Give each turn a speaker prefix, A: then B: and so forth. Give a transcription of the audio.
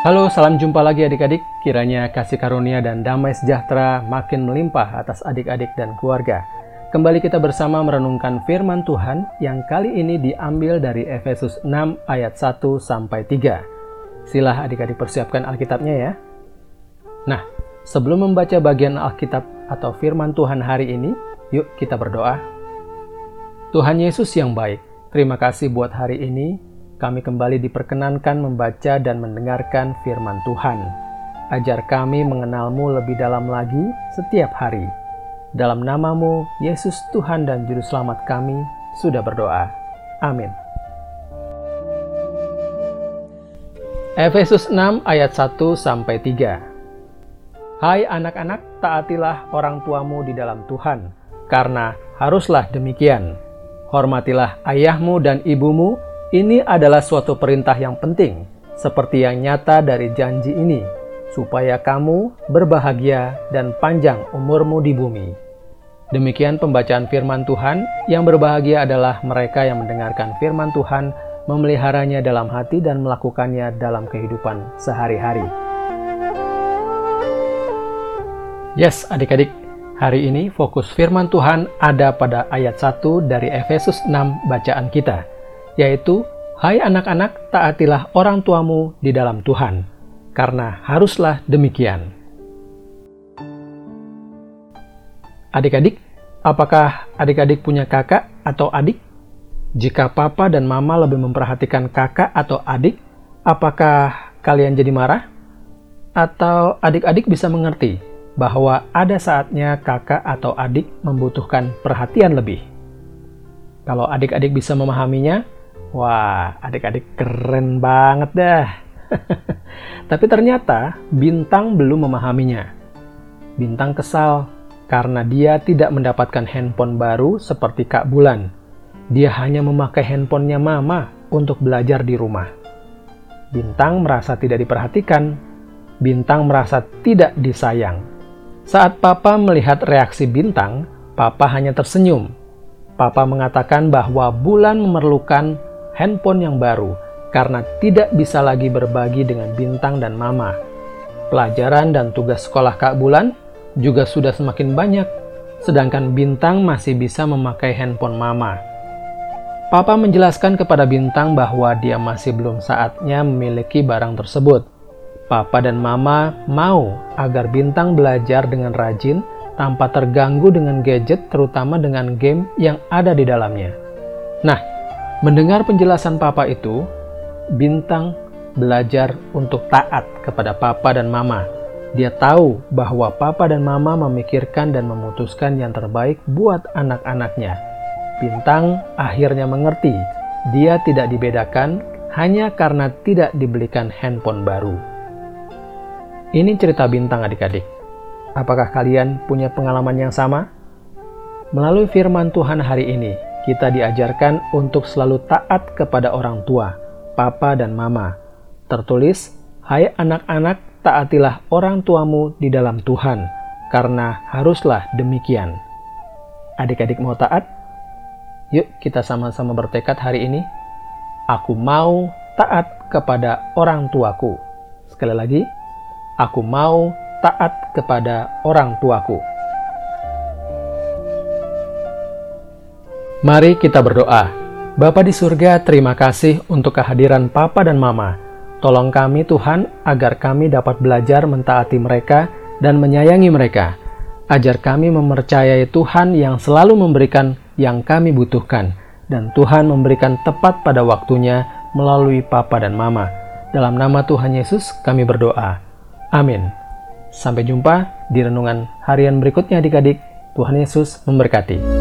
A: Halo, salam jumpa lagi adik-adik. Kiranya kasih karunia dan damai sejahtera makin melimpah atas adik-adik dan keluarga. Kembali kita bersama merenungkan firman Tuhan yang kali ini diambil dari Efesus 6 ayat 1 sampai 3. Silah adik-adik persiapkan Alkitabnya ya. Nah, sebelum membaca bagian Alkitab atau firman Tuhan hari ini, yuk kita berdoa. Tuhan Yesus yang baik, terima kasih buat hari ini kami kembali diperkenankan membaca dan mendengarkan firman Tuhan. Ajar kami mengenalmu lebih dalam lagi setiap hari. Dalam namamu, Yesus Tuhan dan Juru Selamat kami, sudah berdoa. Amin. Efesus 6 ayat 1 sampai 3. Hai anak-anak, taatilah orang tuamu di dalam Tuhan, karena haruslah demikian. Hormatilah ayahmu dan ibumu, ini adalah suatu perintah yang penting, seperti yang nyata dari janji ini, supaya kamu berbahagia dan panjang umurmu di bumi. Demikian pembacaan firman Tuhan, yang berbahagia adalah mereka yang mendengarkan firman Tuhan, memeliharanya dalam hati dan melakukannya dalam kehidupan sehari-hari. Yes, adik-adik, hari ini fokus firman Tuhan ada pada ayat 1 dari Efesus 6 bacaan kita yaitu, Hai anak-anak, taatilah orang tuamu di dalam Tuhan, karena haruslah demikian. Adik-adik, apakah adik-adik punya kakak atau adik? Jika papa dan mama lebih memperhatikan kakak atau adik, apakah kalian jadi marah? Atau adik-adik bisa mengerti bahwa ada saatnya kakak atau adik membutuhkan perhatian lebih? Kalau adik-adik bisa memahaminya, Wah, adik-adik keren banget dah. Tapi ternyata Bintang belum memahaminya. Bintang kesal karena dia tidak mendapatkan handphone baru seperti Kak Bulan. Dia hanya memakai handphonenya Mama untuk belajar di rumah. Bintang merasa tidak diperhatikan. Bintang merasa tidak disayang. Saat Papa melihat reaksi Bintang, Papa hanya tersenyum. Papa mengatakan bahwa Bulan memerlukan handphone yang baru karena tidak bisa lagi berbagi dengan Bintang dan Mama. Pelajaran dan tugas sekolah Kak Bulan juga sudah semakin banyak, sedangkan Bintang masih bisa memakai handphone Mama. Papa menjelaskan kepada Bintang bahwa dia masih belum saatnya memiliki barang tersebut. Papa dan Mama mau agar Bintang belajar dengan rajin tanpa terganggu dengan gadget, terutama dengan game yang ada di dalamnya. Nah, Mendengar penjelasan papa itu, Bintang belajar untuk taat kepada papa dan mama. Dia tahu bahwa papa dan mama memikirkan dan memutuskan yang terbaik buat anak-anaknya. Bintang akhirnya mengerti dia tidak dibedakan hanya karena tidak dibelikan handphone baru. Ini cerita Bintang adik-adik. Apakah kalian punya pengalaman yang sama? Melalui firman Tuhan hari ini, kita diajarkan untuk selalu taat kepada orang tua, papa dan mama. Tertulis, Hai anak-anak, taatilah orang tuamu di dalam Tuhan, karena haruslah demikian. Adik-adik mau taat? Yuk kita sama-sama bertekad hari ini. Aku mau taat kepada orang tuaku. Sekali lagi, aku mau taat kepada orang tuaku. Mari kita berdoa. Bapa di surga, terima kasih untuk kehadiran Papa dan Mama. Tolong kami Tuhan agar kami dapat belajar mentaati mereka dan menyayangi mereka. Ajar kami mempercayai Tuhan yang selalu memberikan yang kami butuhkan dan Tuhan memberikan tepat pada waktunya melalui Papa dan Mama. Dalam nama Tuhan Yesus kami berdoa. Amin. Sampai jumpa di renungan harian berikutnya adik-adik. Tuhan Yesus memberkati.